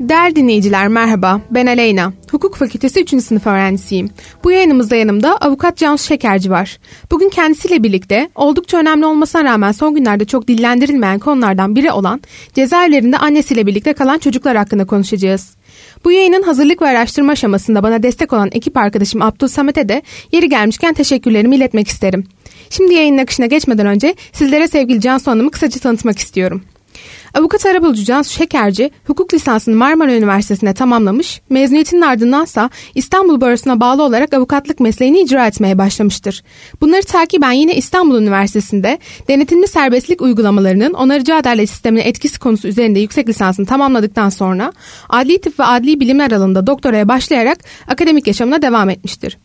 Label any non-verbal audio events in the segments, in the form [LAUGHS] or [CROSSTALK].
Değerli dinleyiciler merhaba, ben Aleyna. Hukuk Fakültesi 3. sınıf öğrencisiyim. Bu yayınımızda yanımda avukat Cansu Şekerci var. Bugün kendisiyle birlikte oldukça önemli olmasına rağmen son günlerde çok dillendirilmeyen konulardan biri olan cezaevlerinde annesiyle birlikte kalan çocuklar hakkında konuşacağız. Bu yayının hazırlık ve araştırma aşamasında bana destek olan ekip arkadaşım Abdul Samet'e de yeri gelmişken teşekkürlerimi iletmek isterim. Şimdi yayının akışına geçmeden önce sizlere sevgili Cansu Hanım'ı kısaca tanıtmak istiyorum. Avukat arabulucu Cansu Şekerci hukuk lisansını Marmara Üniversitesi'nde tamamlamış, mezuniyetinin ardındansa İstanbul Barosu'na bağlı olarak avukatlık mesleğini icra etmeye başlamıştır. Bunları takiben yine İstanbul Üniversitesi'nde denetimli serbestlik uygulamalarının onarıcı adalet sistemine etkisi konusu üzerinde yüksek lisansını tamamladıktan sonra adli tıp ve adli bilimler alanında doktoraya başlayarak akademik yaşamına devam etmiştir.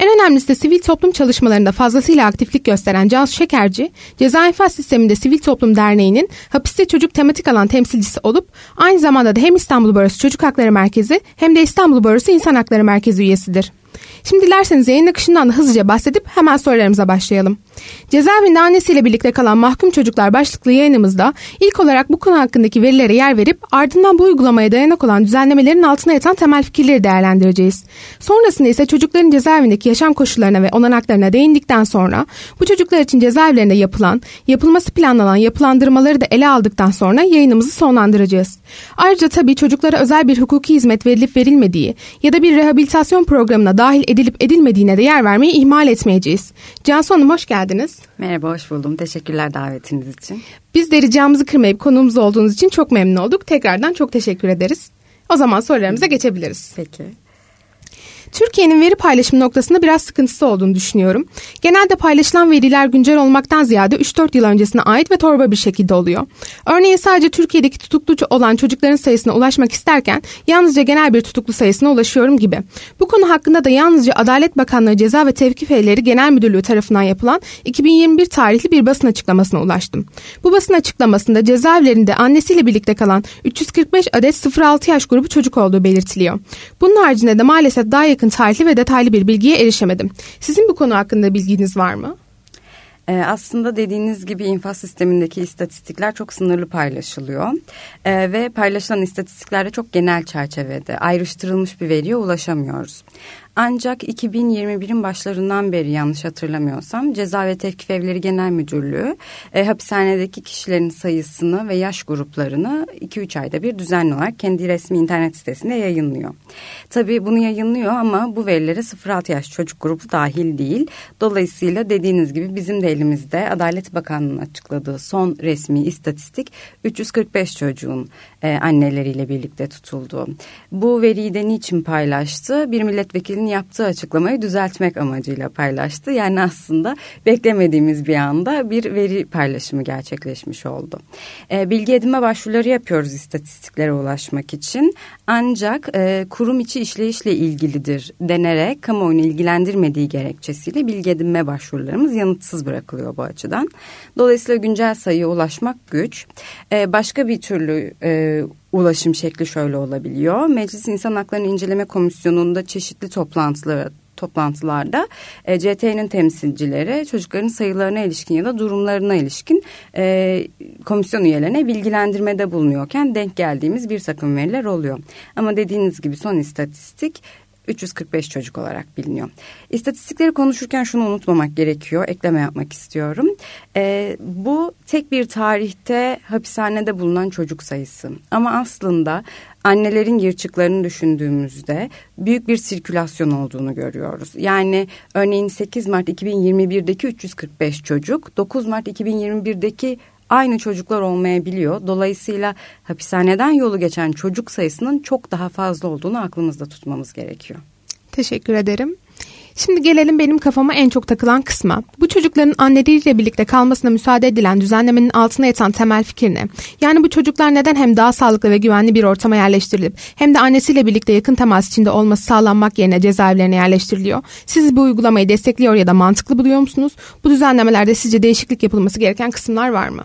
En önemlisi de sivil toplum çalışmalarında fazlasıyla aktiflik gösteren Cansu Şekerci, Ceza İnfaz Sistemi'nde Sivil Toplum Derneği'nin hapiste çocuk tematik alan temsilcisi olup aynı zamanda da hem İstanbul Barosu Çocuk Hakları Merkezi hem de İstanbul Barosu İnsan Hakları Merkezi üyesidir. Şimdi dilerseniz yayın akışından da hızlıca bahsedip hemen sorularımıza başlayalım. Cezaevinde annesiyle birlikte kalan mahkum çocuklar başlıklı yayınımızda ilk olarak bu konu hakkındaki verilere yer verip ardından bu uygulamaya dayanak olan düzenlemelerin altına yatan temel fikirleri değerlendireceğiz. Sonrasında ise çocukların cezaevindeki yaşam koşullarına ve olanaklarına değindikten sonra bu çocuklar için cezaevlerinde yapılan, yapılması planlanan yapılandırmaları da ele aldıktan sonra yayınımızı sonlandıracağız. Ayrıca tabii çocuklara özel bir hukuki hizmet verilip verilmediği ya da bir rehabilitasyon programına dahil edilip edilmediğine de yer vermeyi ihmal etmeyeceğiz. Cansu Hanım hoş geldiniz. Merhaba, hoş buldum. Teşekkürler davetiniz için. Biz de ricamızı kırmayıp konuğumuz olduğunuz için çok memnun olduk. Tekrardan çok teşekkür ederiz. O zaman sorularımıza geçebiliriz. Peki. Türkiye'nin veri paylaşım noktasında biraz sıkıntısı olduğunu düşünüyorum. Genelde paylaşılan veriler güncel olmaktan ziyade 3-4 yıl öncesine ait ve torba bir şekilde oluyor. Örneğin sadece Türkiye'deki tutuklu olan çocukların sayısına ulaşmak isterken yalnızca genel bir tutuklu sayısına ulaşıyorum gibi. Bu konu hakkında da yalnızca Adalet Bakanlığı Ceza ve Tevkif Eyleri Genel Müdürlüğü tarafından yapılan 2021 tarihli bir basın açıklamasına ulaştım. Bu basın açıklamasında cezaevlerinde annesiyle birlikte kalan 345 adet 0-6 yaş grubu çocuk olduğu belirtiliyor. Bunun haricinde de maalesef daha yakın tarihli ve detaylı bir bilgiye erişemedim. Sizin bu konu hakkında bilginiz var mı? Ee, aslında dediğiniz gibi infaz sistemindeki istatistikler çok sınırlı paylaşılıyor. Ee, ve paylaşılan istatistiklerde çok genel çerçevede ayrıştırılmış bir veriye ulaşamıyoruz. Ancak 2021'in başlarından beri yanlış hatırlamıyorsam Ceza ve Tevkif Evleri Genel Müdürlüğü e, hapishanedeki kişilerin sayısını ve yaş gruplarını 2-3 ayda bir düzenli olarak kendi resmi internet sitesinde yayınlıyor. Tabii bunu yayınlıyor ama bu verilere 0-6 yaş çocuk grubu dahil değil. Dolayısıyla dediğiniz gibi bizim de elimizde Adalet Bakanlığı'nın açıkladığı son resmi istatistik 345 çocuğun e, anneleriyle birlikte tutuldu. Bu veriyi de niçin paylaştı? Bir milletvekilinin yaptığı açıklamayı düzeltmek amacıyla paylaştı. Yani aslında beklemediğimiz bir anda bir veri paylaşımı gerçekleşmiş oldu. E, bilgi edinme başvuruları yapıyoruz istatistiklere ulaşmak için. Ancak e, kurum içi işleyişle ilgilidir denerek kamuoyunu ilgilendirmediği gerekçesiyle bilgi edinme başvurularımız yanıtsız bırakılıyor bu açıdan. Dolayısıyla güncel sayıya ulaşmak güç. E, başka bir türlü e, ulaşım şekli şöyle olabiliyor. Meclis İnsan Haklarını İnceleme Komisyonu'nda çeşitli toplantılar toplantılarda e, CT'nin temsilcileri çocukların sayılarına ilişkin ya da durumlarına ilişkin e, komisyon üyelerine bilgilendirmede bulunuyorken denk geldiğimiz bir takım veriler oluyor. Ama dediğiniz gibi son istatistik 345 çocuk olarak biliniyor. İstatistikleri konuşurken şunu unutmamak gerekiyor. Ekleme yapmak istiyorum. E, bu tek bir tarihte hapishanede bulunan çocuk sayısı. Ama aslında annelerin yırçıklarını düşündüğümüzde büyük bir sirkülasyon olduğunu görüyoruz. Yani örneğin 8 Mart 2021'deki 345 çocuk 9 Mart 2021'deki aynı çocuklar olmayabiliyor. Dolayısıyla hapishaneden yolu geçen çocuk sayısının çok daha fazla olduğunu aklımızda tutmamız gerekiyor. Teşekkür ederim. Şimdi gelelim benim kafama en çok takılan kısma. Bu çocukların anneleriyle birlikte kalmasına müsaade edilen düzenlemenin altına yatan temel fikir ne? Yani bu çocuklar neden hem daha sağlıklı ve güvenli bir ortama yerleştirilip hem de annesiyle birlikte yakın temas içinde olması sağlanmak yerine cezaevlerine yerleştiriliyor? Siz bu uygulamayı destekliyor ya da mantıklı buluyor musunuz? Bu düzenlemelerde sizce değişiklik yapılması gereken kısımlar var mı?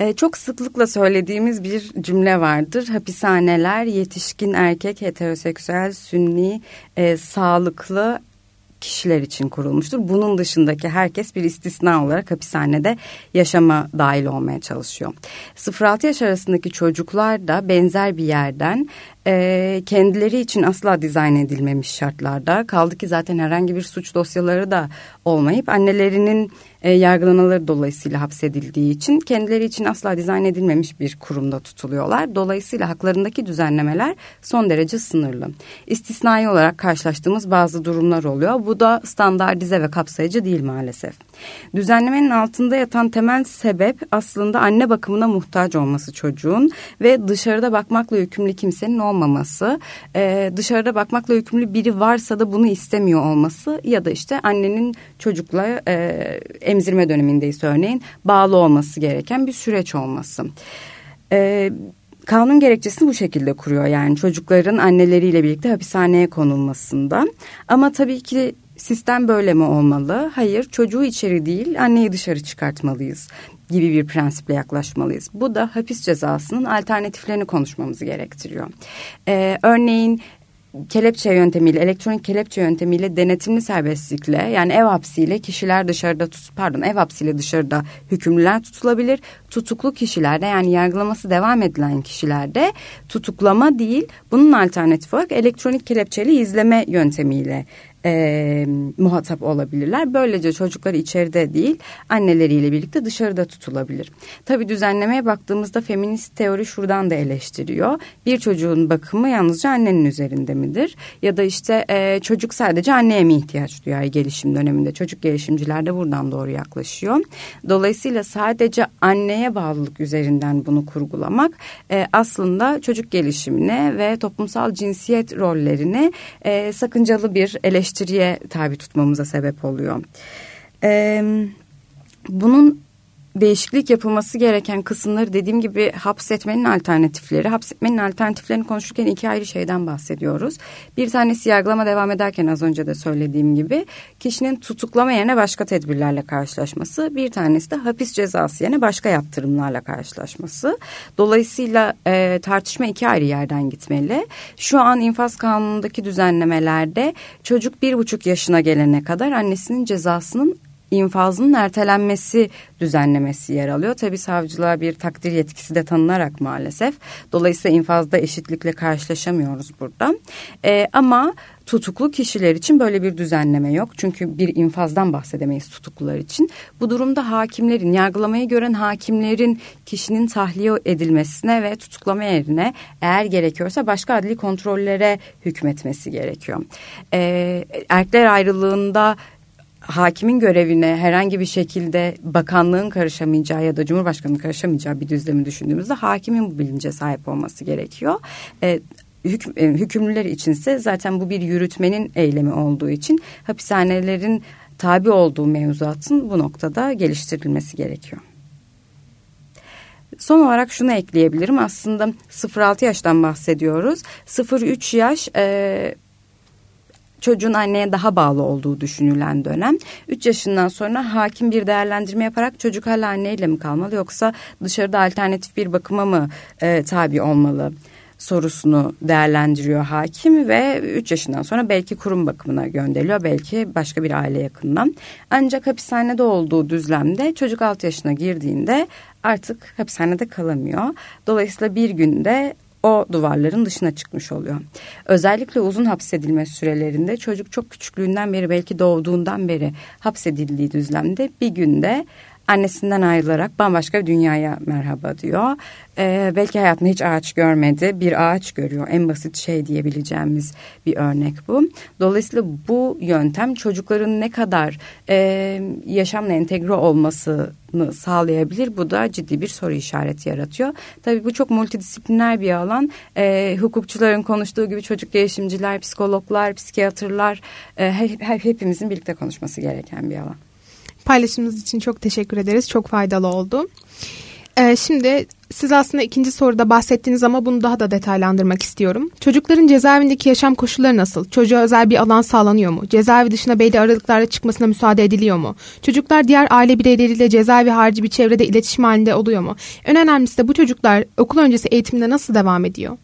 Ee, çok sıklıkla söylediğimiz bir cümle vardır. Hapishaneler yetişkin erkek heteroseksüel sünni e, sağlıklı kişiler için kurulmuştur. Bunun dışındaki herkes bir istisna olarak hapishanede yaşama dahil olmaya çalışıyor. 0-6 yaş arasındaki çocuklar da benzer bir yerden e, kendileri için asla dizayn edilmemiş şartlarda kaldı ki zaten herhangi bir suç dosyaları da olmayıp annelerinin e, yargılamaları dolayısıyla hapsedildiği için kendileri için asla dizayn edilmemiş bir kurumda tutuluyorlar. Dolayısıyla haklarındaki düzenlemeler son derece sınırlı. İstisnai olarak karşılaştığımız bazı durumlar oluyor. Bu da standartize ve kapsayıcı değil maalesef. Düzenlemenin altında yatan temel sebep aslında anne bakımına muhtaç olması çocuğun ve dışarıda bakmakla yükümlü kimsenin olmaması. Ee, dışarıda bakmakla yükümlü biri varsa da bunu istemiyor olması ya da işte annenin çocukla e, emzirme dönemindeyiz örneğin bağlı olması gereken bir süreç olması. Ee, kanun gerekçesini bu şekilde kuruyor yani çocukların anneleriyle birlikte hapishaneye konulmasında. Ama tabii ki sistem böyle mi olmalı? Hayır çocuğu içeri değil anneyi dışarı çıkartmalıyız gibi bir prensiple yaklaşmalıyız. Bu da hapis cezasının alternatiflerini konuşmamızı gerektiriyor. Ee, örneğin kelepçe yöntemiyle, elektronik kelepçe yöntemiyle denetimli serbestlikle yani ev hapsiyle kişiler dışarıda tut, pardon ev hapsiyle dışarıda hükümlüler tutulabilir. Tutuklu kişilerde yani yargılaması devam edilen kişilerde tutuklama değil bunun alternatifi olarak elektronik kelepçeli izleme yöntemiyle e, muhatap olabilirler. Böylece çocuklar içeride değil anneleriyle birlikte dışarıda tutulabilir. Tabii düzenlemeye baktığımızda feminist teori şuradan da eleştiriyor. Bir çocuğun bakımı yalnızca annenin üzerinde midir? Ya da işte e, çocuk sadece anneye mi ihtiyaç duyar gelişim döneminde? Çocuk gelişimciler de buradan doğru yaklaşıyor. Dolayısıyla sadece anneye bağlılık üzerinden bunu kurgulamak e, aslında çocuk gelişimine ve toplumsal cinsiyet rollerine e, sakıncalı bir eleştiri eleştiriye tabi tutmamıza sebep oluyor. Ee, bunun değişiklik yapılması gereken kısımları dediğim gibi hapsetmenin alternatifleri. Hapsetmenin alternatiflerini konuşurken iki ayrı şeyden bahsediyoruz. Bir tanesi yargılama devam ederken az önce de söylediğim gibi kişinin tutuklama yerine başka tedbirlerle karşılaşması. Bir tanesi de hapis cezası yerine başka yaptırımlarla karşılaşması. Dolayısıyla e, tartışma iki ayrı yerden gitmeli. Şu an infaz kanunundaki düzenlemelerde çocuk bir buçuk yaşına gelene kadar annesinin cezasının infazının ertelenmesi düzenlemesi yer alıyor. Tabi savcılığa bir takdir yetkisi de tanınarak maalesef. Dolayısıyla infazda eşitlikle karşılaşamıyoruz burada. E, ama tutuklu kişiler için böyle bir düzenleme yok. Çünkü bir infazdan bahsedemeyiz tutuklular için. Bu durumda hakimlerin, yargılamayı gören hakimlerin kişinin tahliye edilmesine ve tutuklama yerine eğer gerekiyorsa başka adli kontrollere hükmetmesi gerekiyor. Ee, erkekler ayrılığında hakimin görevine herhangi bir şekilde bakanlığın karışamayacağı ya da cumhurbaşkanının karışamayacağı bir düzlemi düşündüğümüzde hakimin bu bilince sahip olması gerekiyor. E, hüküm, e, hükümlüler içinse zaten bu bir yürütmenin eylemi olduğu için hapishanelerin tabi olduğu mevzuatın bu noktada geliştirilmesi gerekiyor. Son olarak şunu ekleyebilirim. Aslında 0-6 yaştan bahsediyoruz. 0-3 yaş e, çocuğun anneye daha bağlı olduğu düşünülen dönem. 3 yaşından sonra hakim bir değerlendirme yaparak çocuk hala anneyle mi kalmalı yoksa dışarıda alternatif bir bakıma mı e, tabi olmalı? sorusunu değerlendiriyor hakim ve 3 yaşından sonra belki kurum bakımına gönderiliyor belki başka bir aile yakından. Ancak hapishanede olduğu düzlemde çocuk 6 yaşına girdiğinde artık hapishanede kalamıyor. Dolayısıyla bir günde o duvarların dışına çıkmış oluyor. Özellikle uzun hapsedilme sürelerinde çocuk çok küçüklüğünden beri belki doğduğundan beri hapsedildiği düzlemde bir günde annesinden ayrılarak bambaşka bir dünyaya merhaba diyor. Ee, belki hayatında hiç ağaç görmedi, bir ağaç görüyor. En basit şey diyebileceğimiz bir örnek bu. Dolayısıyla bu yöntem çocukların ne kadar e, yaşamla entegre olmasını sağlayabilir. Bu da ciddi bir soru işareti yaratıyor. Tabii bu çok multidisipliner bir alan. E, hukukçuların konuştuğu gibi çocuk gelişimciler, psikologlar, psikiyatrlar e, hep, hepimizin birlikte konuşması gereken bir alan. Paylaşımınız için çok teşekkür ederiz. Çok faydalı oldu. Ee, şimdi siz aslında ikinci soruda bahsettiniz ama bunu daha da detaylandırmak istiyorum. Çocukların cezaevindeki yaşam koşulları nasıl? Çocuğa özel bir alan sağlanıyor mu? Cezaevi dışına belli aralıklarla çıkmasına müsaade ediliyor mu? Çocuklar diğer aile bireyleriyle cezaevi harici bir çevrede iletişim halinde oluyor mu? En önemlisi de bu çocuklar okul öncesi eğitiminde nasıl devam ediyor?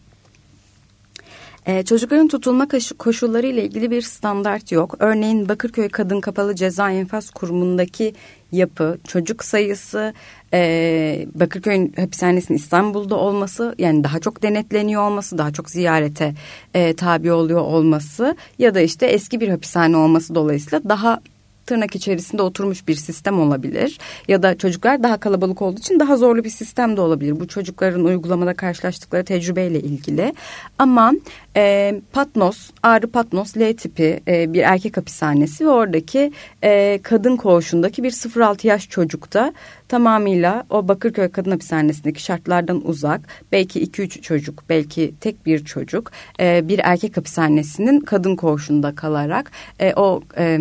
Ee, çocukların tutulma koşulları ile ilgili bir standart yok. Örneğin Bakırköy Kadın Kapalı Ceza Enfaz Kurumu'ndaki yapı, çocuk sayısı, e, Bakırköy hapishanesinin İstanbul'da olması, yani daha çok denetleniyor olması, daha çok ziyarete e, tabi oluyor olması ya da işte eski bir hapishane olması dolayısıyla daha tırnak içerisinde oturmuş bir sistem olabilir. Ya da çocuklar daha kalabalık olduğu için daha zorlu bir sistem de olabilir. Bu çocukların uygulamada karşılaştıkları tecrübeyle ilgili. Ama e, Patnos, Ağrı Patnos L tipi e, bir erkek hapishanesi ve oradaki e, kadın koğuşundaki bir 0-6 yaş çocukta tamamıyla o Bakırköy Kadın Hapishanesi'ndeki şartlardan uzak. Belki 2-3 çocuk belki tek bir çocuk e, bir erkek hapishanesinin kadın koğuşunda kalarak e, o e,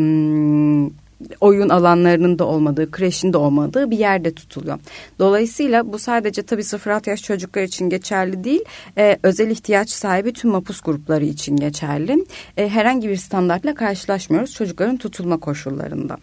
oyun alanlarının da olmadığı, kreşin de olmadığı bir yerde tutuluyor. Dolayısıyla bu sadece tabii 0-6 yaş çocuklar için geçerli değil, e, özel ihtiyaç sahibi tüm mapus grupları için geçerli. E, herhangi bir standartla karşılaşmıyoruz çocukların tutulma koşullarında.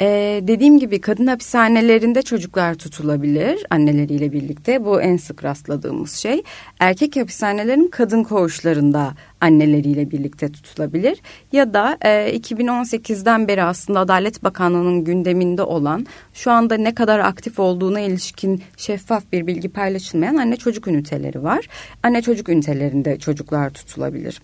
Ee, dediğim gibi kadın hapishanelerinde çocuklar tutulabilir anneleriyle birlikte. Bu en sık rastladığımız şey. Erkek hapishanelerin kadın koğuşlarında anneleriyle birlikte tutulabilir. Ya da e, 2018'den beri aslında Adalet Bakanlığı'nın gündeminde olan şu anda ne kadar aktif olduğuna ilişkin şeffaf bir bilgi paylaşılmayan anne çocuk üniteleri var. Anne çocuk ünitelerinde çocuklar tutulabilir.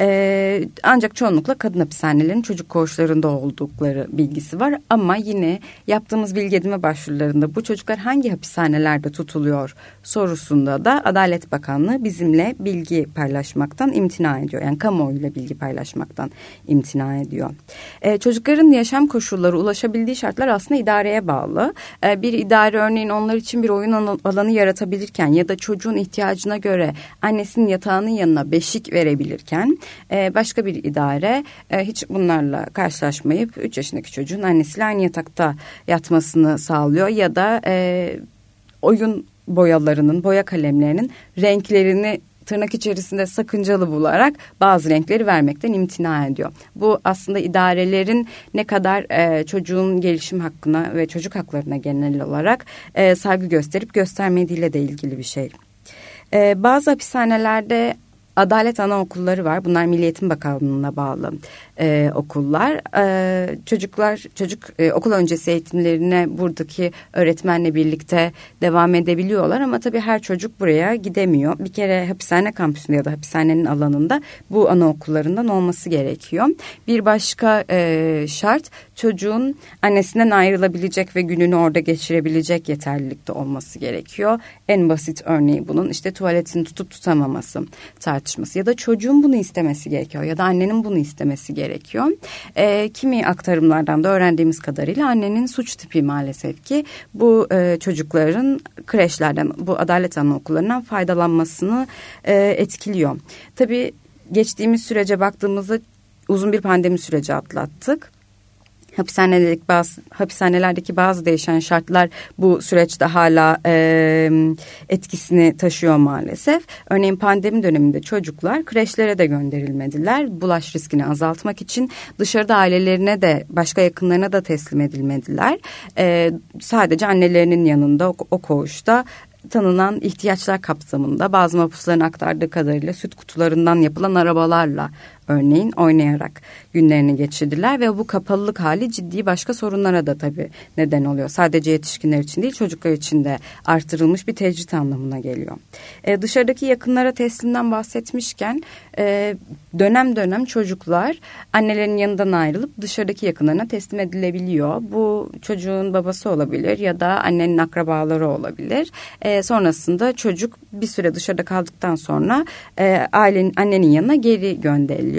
E, ancak çoğunlukla kadın hapishanelerin çocuk koğuşlarında oldukları bilgisi var. Ama yine yaptığımız bilgi edinme başvurularında bu çocuklar hangi hapishanelerde tutuluyor sorusunda da Adalet Bakanlığı bizimle bilgi paylaşmaktan imtina ediyor. Yani kamuoyuyla bilgi paylaşmaktan imtina ediyor. Ee, çocukların yaşam koşulları, ulaşabildiği şartlar aslında idareye bağlı. Ee, bir idare örneğin onlar için bir oyun alanı yaratabilirken ya da çocuğun ihtiyacına göre annesinin yatağının yanına beşik verebilirken e, başka bir idare e, hiç bunlarla karşılaşmayıp 3 yaşındaki çocuğun annesiyle aynı yatakta yatmasını sağlıyor ya da e, oyun boyalarının, boya kalemlerinin renklerini tırnak içerisinde sakıncalı bularak bazı renkleri vermekten imtina ediyor. Bu aslında idarelerin ne kadar e, çocuğun gelişim hakkına ve çocuk haklarına genel olarak e, saygı gösterip göstermediğiyle de ilgili bir şey. E, bazı hapishanelerde Adalet Anaokulları var. Bunlar Milli Eğitim Bakanlığı'na bağlı e, okullar. E, çocuklar çocuk e, okul öncesi eğitimlerine buradaki öğretmenle birlikte devam edebiliyorlar ama tabii her çocuk buraya gidemiyor. Bir kere hapishane kampüsünde ya da hapishanenin alanında bu anaokullarından olması gerekiyor. Bir başka e, şart çocuğun annesinden ayrılabilecek ve gününü orada geçirebilecek yeterlilikte olması gerekiyor. En basit örneği bunun işte tuvaletini tutup tutamaması tartışması ya da çocuğun bunu istemesi gerekiyor ya da annenin bunu istemesi gerekiyor. E, kimi aktarımlardan da öğrendiğimiz kadarıyla annenin suç tipi maalesef ki bu e, çocukların kreşlerden bu adalet anaokullarından faydalanmasını e, etkiliyor. Tabii geçtiğimiz sürece baktığımızda uzun bir pandemi süreci atlattık hapishanelerdeki bazı hapishanelerdeki bazı değişen şartlar bu süreçte hala e, etkisini taşıyor maalesef. Örneğin pandemi döneminde çocuklar kreşlere de gönderilmediler. Bulaş riskini azaltmak için dışarıda ailelerine de başka yakınlarına da teslim edilmediler. E, sadece annelerinin yanında o, o koğuşta tanınan ihtiyaçlar kapsamında bazı mapusların aktardığı kadarıyla süt kutularından yapılan arabalarla örneğin oynayarak günlerini geçirdiler ve bu kapalılık hali ciddi başka sorunlara da tabii neden oluyor. Sadece yetişkinler için değil çocuklar için de artırılmış bir tecrit anlamına geliyor. Ee, dışarıdaki yakınlara teslimden bahsetmişken e, dönem dönem çocuklar annelerin yanından ayrılıp dışarıdaki yakınlarına teslim edilebiliyor. Bu çocuğun babası olabilir ya da annenin akrabaları olabilir. E, sonrasında çocuk bir süre dışarıda kaldıktan sonra e, ailenin annenin yanına geri gönderiliyor.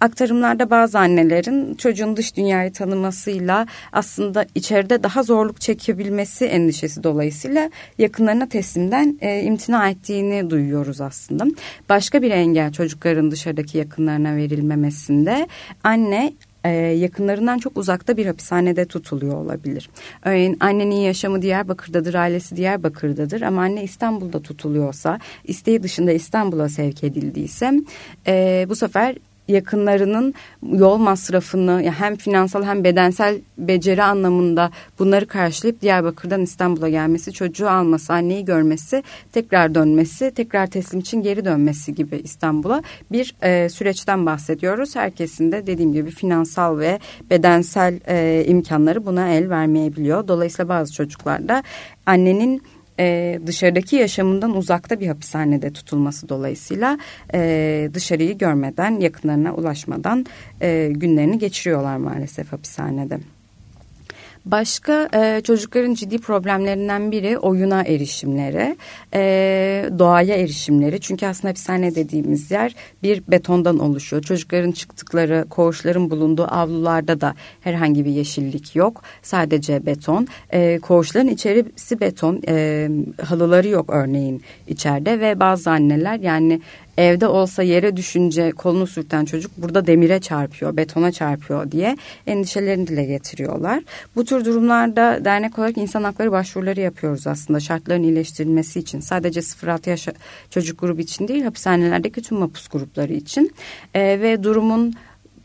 Aktarımlarda bazı annelerin çocuğun dış dünyayı tanımasıyla aslında içeride daha zorluk çekebilmesi endişesi dolayısıyla yakınlarına teslimden e, imtina ettiğini duyuyoruz aslında. Başka bir engel çocukların dışarıdaki yakınlarına verilmemesinde anne e, yakınlarından çok uzakta bir hapishanede tutuluyor olabilir. Örneğin annenin yaşamı Diyarbakır'dadır, ailesi Diyarbakır'dadır ama anne İstanbul'da tutuluyorsa, isteği dışında İstanbul'a sevk edildiyse e, bu sefer yakınlarının yol masrafını yani hem finansal hem bedensel beceri anlamında bunları karşılayıp Diyarbakır'dan İstanbul'a gelmesi, çocuğu alması, anneyi görmesi, tekrar dönmesi, tekrar teslim için geri dönmesi gibi İstanbul'a bir e, süreçten bahsediyoruz. Herkesin de dediğim gibi finansal ve bedensel e, imkanları buna el vermeyebiliyor. Dolayısıyla bazı çocuklarda annenin e, dışarıdaki yaşamından uzakta bir hapishanede tutulması dolayısıyla e, dışarıyı görmeden yakınlarına ulaşmadan e, günlerini geçiriyorlar maalesef hapishanede. Başka e, çocukların ciddi problemlerinden biri oyuna erişimleri, e, doğaya erişimleri. Çünkü aslında hapishane dediğimiz yer bir betondan oluşuyor. Çocukların çıktıkları, koğuşların bulunduğu avlularda da herhangi bir yeşillik yok. Sadece beton. E, koğuşların içerisi beton. E, halıları yok örneğin içeride ve bazı anneler yani evde olsa yere düşünce kolunu sürten çocuk burada demire çarpıyor, betona çarpıyor diye endişelerini dile getiriyorlar. Bu tür durumlarda dernek olarak insan hakları başvuruları yapıyoruz aslında şartların iyileştirilmesi için. Sadece 0-6 yaş çocuk grubu için değil hapishanelerdeki tüm mapus grupları için. E, ve durumun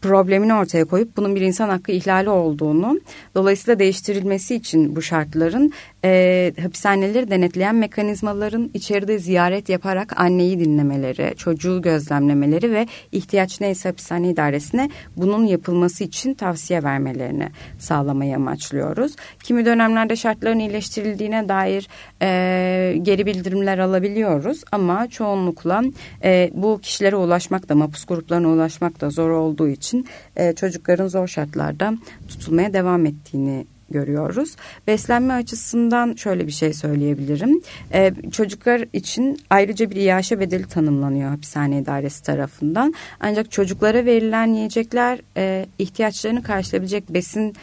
problemini ortaya koyup bunun bir insan hakkı ihlali olduğunu dolayısıyla değiştirilmesi için bu şartların e, hapishaneleri denetleyen mekanizmaların içeride ziyaret yaparak anneyi dinlemeleri, çocuğu gözlemlemeleri ve ihtiyaç neyse hapishane idaresine bunun yapılması için tavsiye vermelerini sağlamayı amaçlıyoruz. Kimi dönemlerde şartların iyileştirildiğine dair e, geri bildirimler alabiliyoruz ama çoğunlukla e, bu kişilere ulaşmak da mapus gruplarına ulaşmak da zor olduğu için e, çocukların zor şartlarda tutulmaya devam ettiğini görüyoruz. Beslenme açısından şöyle bir şey söyleyebilirim. Ee, çocuklar için ayrıca bir iaşe bedeli tanımlanıyor hapishane idaresi tarafından. Ancak çocuklara verilen yiyecekler e, ihtiyaçlarını karşılayabilecek besin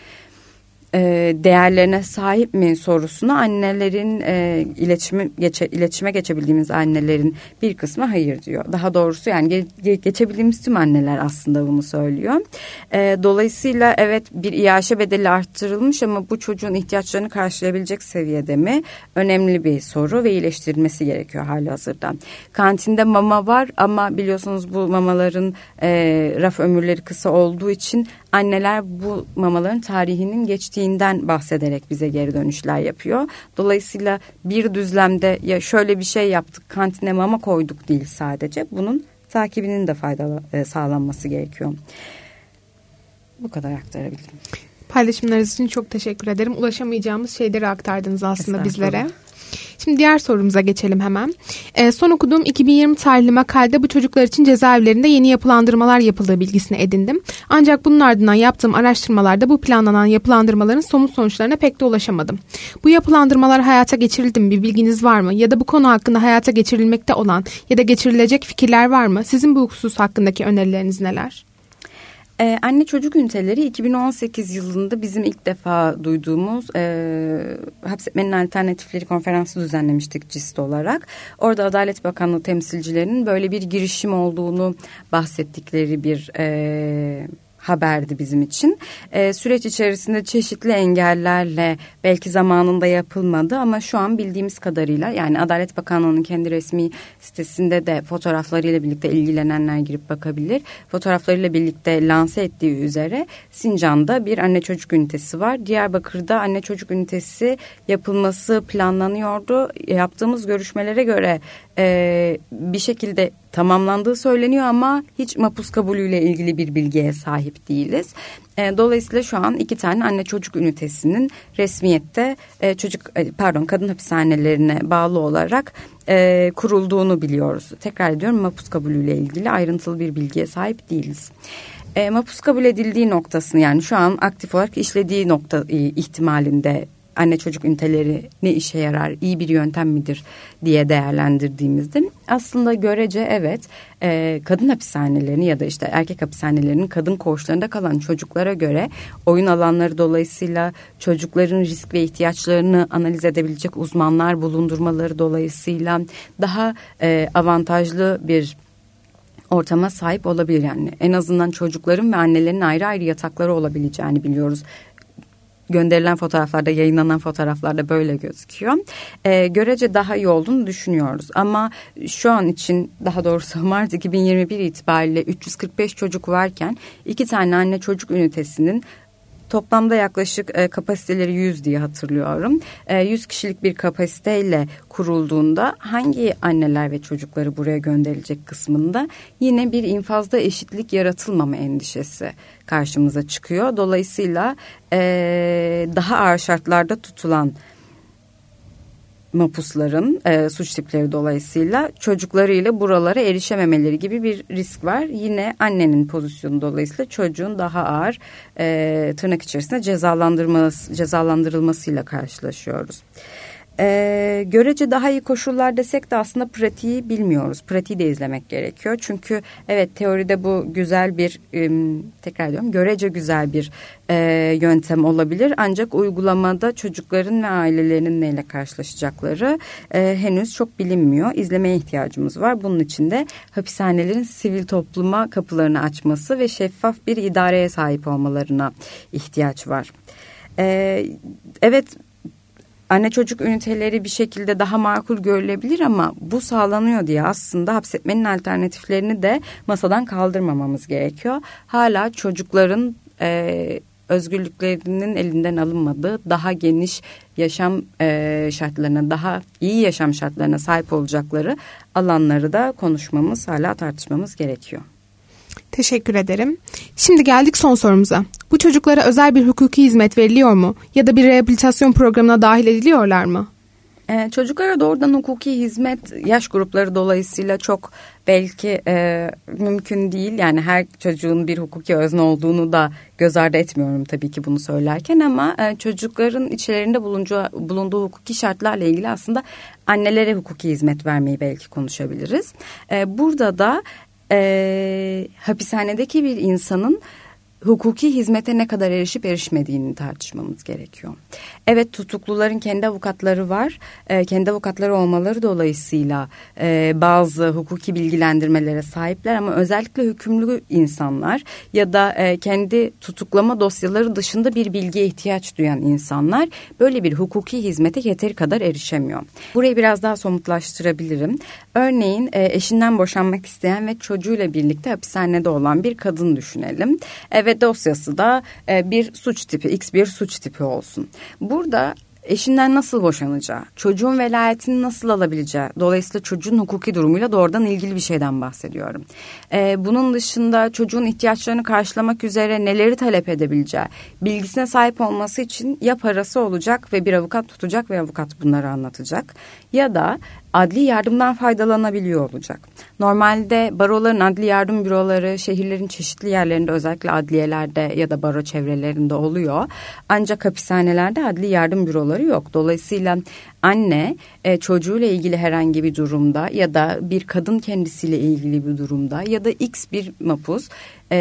e, değerlerine sahip mi sorusuna annelerin e, iletişime, geçe, iletişime geçebildiğimiz annelerin bir kısmı hayır diyor. Daha doğrusu yani ge, geçebildiğimiz tüm anneler aslında bunu söylüyor. E, dolayısıyla evet bir iaşe bedeli arttırılmış ama bu çocuğun ihtiyaçlarını karşılayabilecek seviyede mi? Önemli bir soru ve iyileştirilmesi gerekiyor hali hazırda. Kantinde mama var ama biliyorsunuz bu mamaların e, raf ömürleri kısa olduğu için anneler bu mamaların tarihinin geçtiğinden bahsederek bize geri dönüşler yapıyor. Dolayısıyla bir düzlemde ya şöyle bir şey yaptık kantine mama koyduk değil sadece bunun takibinin de faydalı e, sağlanması gerekiyor. Bu kadar aktarabilirim. Paylaşımlarınız için çok teşekkür ederim. Ulaşamayacağımız şeyleri aktardınız aslında bizlere. Şimdi diğer sorumuza geçelim hemen. E, son okuduğum 2020 tarihli makalede bu çocuklar için cezaevlerinde yeni yapılandırmalar yapıldığı bilgisini edindim. Ancak bunun ardından yaptığım araştırmalarda bu planlanan yapılandırmaların somut sonuçlarına pek de ulaşamadım. Bu yapılandırmalar hayata geçirildi mi bir bilginiz var mı? Ya da bu konu hakkında hayata geçirilmekte olan ya da geçirilecek fikirler var mı? Sizin bu husus hakkındaki önerileriniz neler? Ee, anne çocuk üniteleri 2018 yılında bizim ilk defa duyduğumuz e, hapsetmenin alternatifleri konferansı düzenlemiştik CIST olarak. Orada Adalet Bakanlığı temsilcilerinin böyle bir girişim olduğunu bahsettikleri bir e, haberdi bizim için. E, süreç içerisinde çeşitli engellerle belki zamanında yapılmadı ama şu an bildiğimiz kadarıyla yani Adalet Bakanlığı'nın kendi resmi sitesinde de fotoğraflarıyla birlikte ilgilenenler girip bakabilir. Fotoğraflarıyla birlikte lanse ettiği üzere Sincan'da bir anne çocuk ünitesi var. Diyarbakır'da anne çocuk ünitesi yapılması planlanıyordu. Yaptığımız görüşmelere göre e, bir şekilde tamamlandığı söyleniyor ama hiç mapus kabulüyle ilgili bir bilgiye sahip değiliz. E, dolayısıyla şu an iki tane anne çocuk ünitesinin resmiyette e, çocuk e, pardon kadın hapishanelerine bağlı olarak kurulduğunu biliyoruz. Tekrar ediyorum mapus kabulüyle ilgili ayrıntılı bir bilgiye sahip değiliz. E, mapus kabul edildiği noktasını yani şu an aktif olarak işlediği nokta e, ihtimalinde anne çocuk üniteleri ne işe yarar, iyi bir yöntem midir diye değerlendirdiğimizde aslında görece evet e, kadın hapishanelerini ya da işte erkek hapishanelerinin kadın koğuşlarında kalan çocuklara göre oyun alanları dolayısıyla çocukların risk ve ihtiyaçlarını analiz edebilecek uzmanlar bulundurmaları dolayısıyla daha e, avantajlı bir ortama sahip olabilir. Yani en azından çocukların ve annelerin ayrı ayrı yatakları olabileceğini biliyoruz gönderilen fotoğraflarda, yayınlanan fotoğraflarda böyle gözüküyor. E, görece daha iyi olduğunu düşünüyoruz. Ama şu an için daha doğrusu [LAUGHS] Mart 2021 itibariyle 345 çocuk varken iki tane anne çocuk ünitesinin Toplamda yaklaşık e, kapasiteleri 100 diye hatırlıyorum. E, 100 kişilik bir kapasiteyle kurulduğunda hangi anneler ve çocukları buraya gönderilecek kısmında yine bir infazda eşitlik yaratılmama endişesi karşımıza çıkıyor. Dolayısıyla e, daha ağır şartlarda tutulan mapusların e, suç tipleri dolayısıyla çocuklarıyla buralara erişememeleri gibi bir risk var. Yine annenin pozisyonu dolayısıyla çocuğun daha ağır e, tırnak içerisinde cezalandırılması, cezalandırılmasıyla karşılaşıyoruz. E, görece daha iyi koşullar desek de aslında pratiği bilmiyoruz. Pratiği de izlemek gerekiyor. Çünkü evet teoride bu güzel bir e, tekrar ediyorum görece güzel bir e, yöntem olabilir. Ancak uygulamada çocukların ve ailelerinin neyle karşılaşacakları e, henüz çok bilinmiyor. İzlemeye ihtiyacımız var. Bunun için de hapishanelerin sivil topluma kapılarını açması ve şeffaf bir idareye sahip olmalarına ihtiyaç var. Ee, evet anne çocuk üniteleri bir şekilde daha makul görülebilir ama bu sağlanıyor diye aslında hapsetmenin alternatiflerini de masadan kaldırmamamız gerekiyor. Hala çocukların e, özgürlüklerinin elinden alınmadığı daha geniş yaşam e, şartlarına daha iyi yaşam şartlarına sahip olacakları alanları da konuşmamız hala tartışmamız gerekiyor. Teşekkür ederim. Şimdi geldik son sorumuza. Bu çocuklara özel bir hukuki hizmet veriliyor mu? Ya da bir rehabilitasyon programına dahil ediliyorlar mı? Ee, çocuklara doğrudan hukuki hizmet yaş grupları dolayısıyla çok belki e, mümkün değil. Yani her çocuğun bir hukuki özne olduğunu da göz ardı etmiyorum tabii ki bunu söylerken ama e, çocukların içlerinde bulunduğu, bulunduğu hukuki şartlarla ilgili aslında annelere hukuki hizmet vermeyi belki konuşabiliriz. E, burada da e, hapishanedeki bir insanın hukuki hizmete ne kadar erişip erişmediğini tartışmamız gerekiyor. Evet tutukluların kendi avukatları var. E, kendi avukatları olmaları dolayısıyla e, bazı hukuki bilgilendirmelere sahipler ama özellikle hükümlü insanlar ya da e, kendi tutuklama dosyaları dışında bir bilgiye ihtiyaç duyan insanlar böyle bir hukuki hizmete yeteri kadar erişemiyor. Burayı biraz daha somutlaştırabilirim. Örneğin e, eşinden boşanmak isteyen ve çocuğuyla birlikte hapishanede olan bir kadın düşünelim. Evet ve dosyası da e, bir suç tipi, X bir suç tipi olsun. Burada eşinden nasıl boşanacağı, çocuğun velayetini nasıl alabileceği, dolayısıyla çocuğun hukuki durumuyla doğrudan ilgili bir şeyden bahsediyorum. Ee, bunun dışında çocuğun ihtiyaçlarını karşılamak üzere neleri talep edebileceği, bilgisine sahip olması için ya parası olacak ve bir avukat tutacak ve avukat bunları anlatacak ya da adli yardımdan faydalanabiliyor olacak. Normalde baroların adli yardım büroları şehirlerin çeşitli yerlerinde özellikle adliyelerde ya da baro çevrelerinde oluyor. Ancak hapishanelerde adli yardım büroları yok. Dolayısıyla anne e, çocuğuyla ilgili herhangi bir durumda ya da bir kadın kendisiyle ilgili bir durumda ya da x bir mapus e,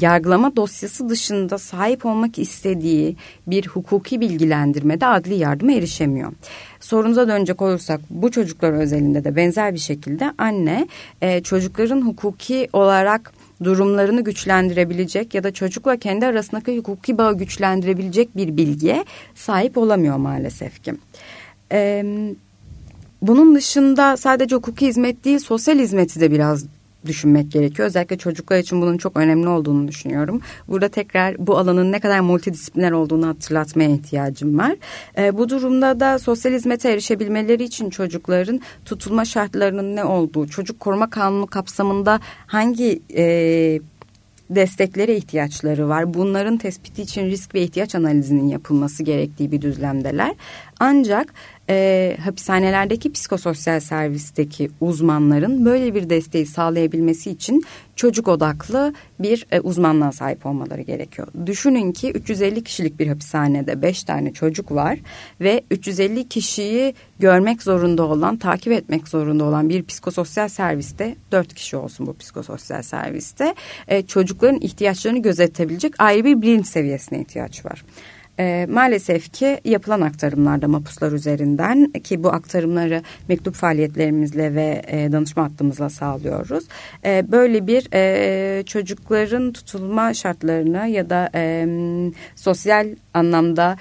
yargılama dosyası dışında sahip olmak istediği bir hukuki bilgilendirmede adli yardıma erişemiyor. Sorunuza dönecek olursak bu çocuklar özelinde de benzer bir şekilde anne e, çocukların hukuki olarak durumlarını güçlendirebilecek ya da çocukla kendi arasındaki hukuki bağı güçlendirebilecek bir bilgiye sahip olamıyor maalesef ki. Ee, bunun dışında sadece hukuki hizmet değil sosyal hizmeti de biraz düşünmek gerekiyor. Özellikle çocuklar için bunun çok önemli olduğunu düşünüyorum. Burada tekrar bu alanın ne kadar multidisipliner olduğunu hatırlatmaya ihtiyacım var. E, bu durumda da sosyal hizmete erişebilmeleri için çocukların tutulma şartlarının ne olduğu, çocuk koruma kanunu kapsamında hangi e, desteklere ihtiyaçları var. Bunların tespiti için risk ve ihtiyaç analizinin yapılması gerektiği bir düzlemdeler. Ancak e, hapishanelerdeki psikososyal servisteki uzmanların böyle bir desteği sağlayabilmesi için çocuk odaklı bir e, uzmanlığa sahip olmaları gerekiyor. Düşünün ki 350 kişilik bir hapishanede 5 tane çocuk var ve 350 kişiyi görmek zorunda olan, takip etmek zorunda olan bir psikososyal serviste 4 kişi olsun bu psikososyal serviste e, çocukların ihtiyaçlarını gözetebilecek ayrı bir bilinç seviyesine ihtiyaç var. E, maalesef ki yapılan aktarımlarda mapuslar üzerinden ki bu aktarımları mektup faaliyetlerimizle ve e, danışma hattımızla sağlıyoruz. E, böyle bir e, çocukların tutulma şartlarını ya da e, sosyal anlamda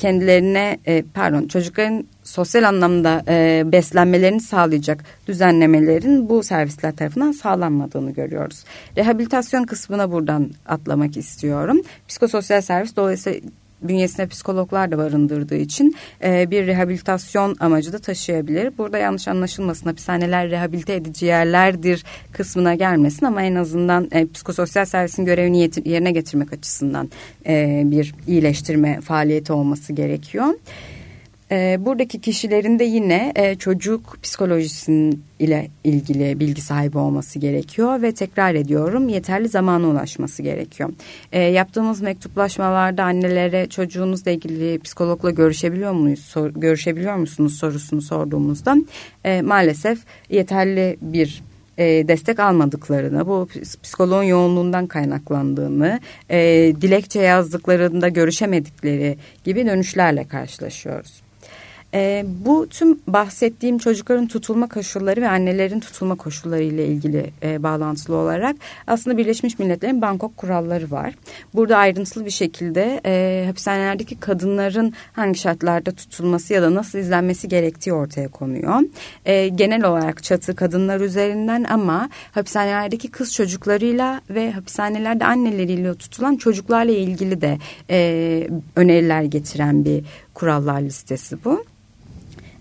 kendilerine e, pardon çocukların sosyal anlamda e, beslenmelerini sağlayacak düzenlemelerin bu servisler tarafından sağlanmadığını görüyoruz. Rehabilitasyon kısmına buradan atlamak istiyorum. Psikososyal servis dolayısıyla bünyesine psikologlar da barındırdığı için e, bir rehabilitasyon amacı da taşıyabilir. Burada yanlış anlaşılmasın hapishaneler rehabilite edici yerlerdir kısmına gelmesin ama en azından e, psikososyal servisin görevini yerine getirmek açısından e, bir iyileştirme faaliyeti olması gerekiyor. E, buradaki kişilerin de yine e, çocuk psikolojisinin ile ilgili bilgi sahibi olması gerekiyor ve tekrar ediyorum yeterli zamana ulaşması gerekiyor. E, yaptığımız mektuplaşmalarda annelere çocuğunuzla ilgili psikologla görüşebiliyor muyuz görüşebiliyor musunuz sorusunu sorduğumuzda e, maalesef yeterli bir e, destek almadıklarını, bu psikoloğun yoğunluğundan kaynaklandığını, dilekçe yazdıklarında görüşemedikleri gibi dönüşlerle karşılaşıyoruz. E, bu tüm bahsettiğim çocukların tutulma koşulları ve annelerin tutulma koşulları ile ilgili e, bağlantılı olarak aslında Birleşmiş Milletler'in Bangkok kuralları var. Burada ayrıntılı bir şekilde e, hapishanelerdeki kadınların hangi şartlarda tutulması ya da nasıl izlenmesi gerektiği ortaya konuyor. E, genel olarak çatı kadınlar üzerinden ama hapishanelerdeki kız çocuklarıyla ve hapishanelerde anneleriyle tutulan çocuklarla ilgili de e, öneriler getiren bir kurallar listesi bu.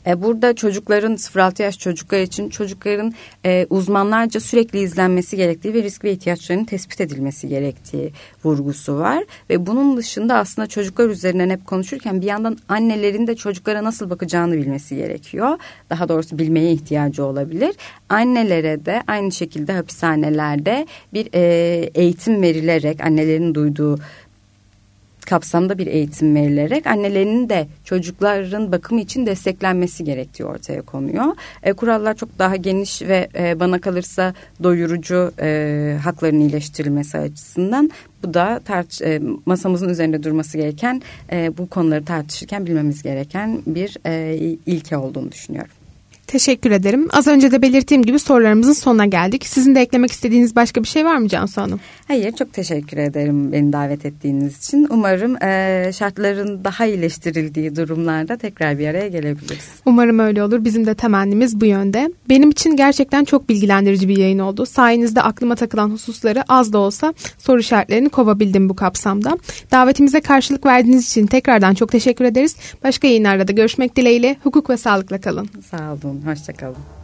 E, burada çocukların 0-6 yaş çocuklar için çocukların e, uzmanlarca sürekli izlenmesi gerektiği ve risk ve ihtiyaçlarının tespit edilmesi gerektiği vurgusu var. Ve bunun dışında aslında çocuklar üzerinden hep konuşurken bir yandan annelerin de çocuklara nasıl bakacağını bilmesi gerekiyor. Daha doğrusu bilmeye ihtiyacı olabilir. Annelere de aynı şekilde hapishanelerde bir e, eğitim verilerek annelerin duyduğu kapsamda bir eğitim verilerek annelerinin de çocukların bakımı için desteklenmesi gerektiği ortaya konuyor. E, kurallar çok daha geniş ve e, bana kalırsa doyurucu e, hakların iyileştirilmesi açısından bu da tartış, e, masamızın üzerinde durması gereken e, bu konuları tartışırken bilmemiz gereken bir e, ilke olduğunu düşünüyorum. Teşekkür ederim. Az önce de belirttiğim gibi sorularımızın sonuna geldik. Sizin de eklemek istediğiniz başka bir şey var mı Cansu Hanım? Hayır çok teşekkür ederim beni davet ettiğiniz için. Umarım e, şartların daha iyileştirildiği durumlarda tekrar bir araya gelebiliriz. Umarım öyle olur. Bizim de temennimiz bu yönde. Benim için gerçekten çok bilgilendirici bir yayın oldu. Sayenizde aklıma takılan hususları az da olsa soru işaretlerini kovabildim bu kapsamda. Davetimize karşılık verdiğiniz için tekrardan çok teşekkür ederiz. Başka yayınlarda da görüşmek dileğiyle hukuk ve sağlıkla kalın. Sağ olun. Hoşçakalın.